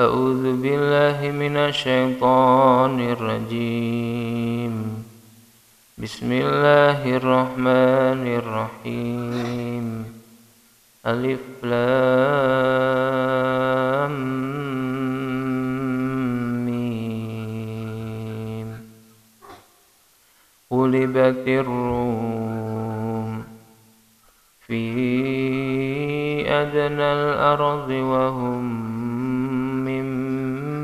أعوذ بالله من الشيطان الرجيم. بسم الله الرحمن الرحيم. ألف لام ميم. غلبت الروم في أدنى الأرض وهم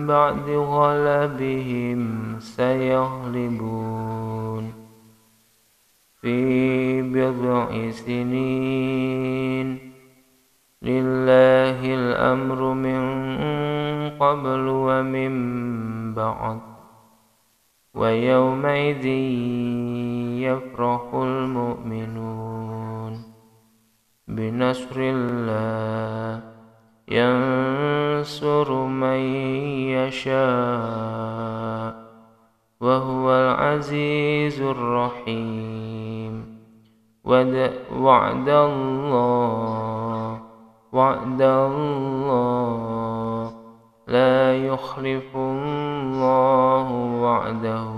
بعد غلبهم سيغلبون في بضع سنين. لله الأمر من قبل ومن بعد ويومئذ يفرح المؤمنون. بنصر الله ينصر من يشاء وهو العزيز الرحيم. وعد الله وعد الله. لا يخلف الله وعده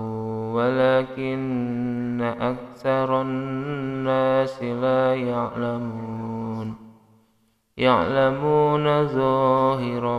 ولكن أكثر الناس لا يعلمون. يعلمون ظاهرا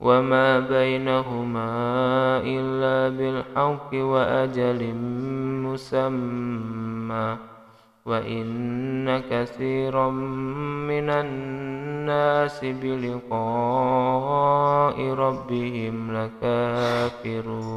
وما بينهما إلا بالحق وأجل مسمى وإن كثيرا من الناس بلقاء ربهم لكافرون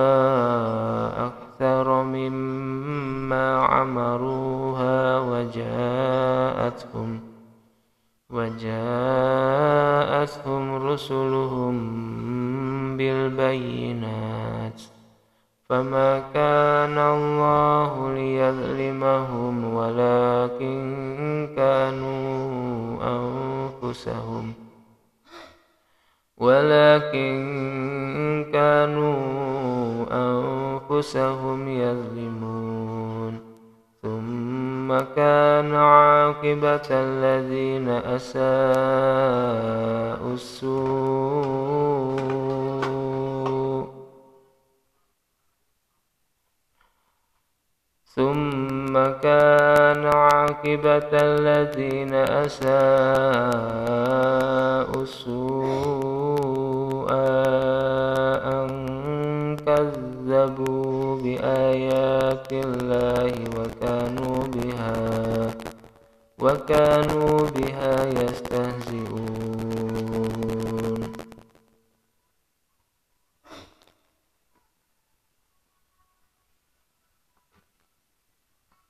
وجاءتهم وجاءتهم رسلهم بالبينات فما كان الله ليظلمهم ولكن كانوا أنفسهم ولكن كانوا أنفسهم يظلمون كان عاقبة الذين أساءوا السوء. ثم كان عاقبة الذين أساءوا السوء أن كذبوا بآيات الله وكانوا بها يستهزئون.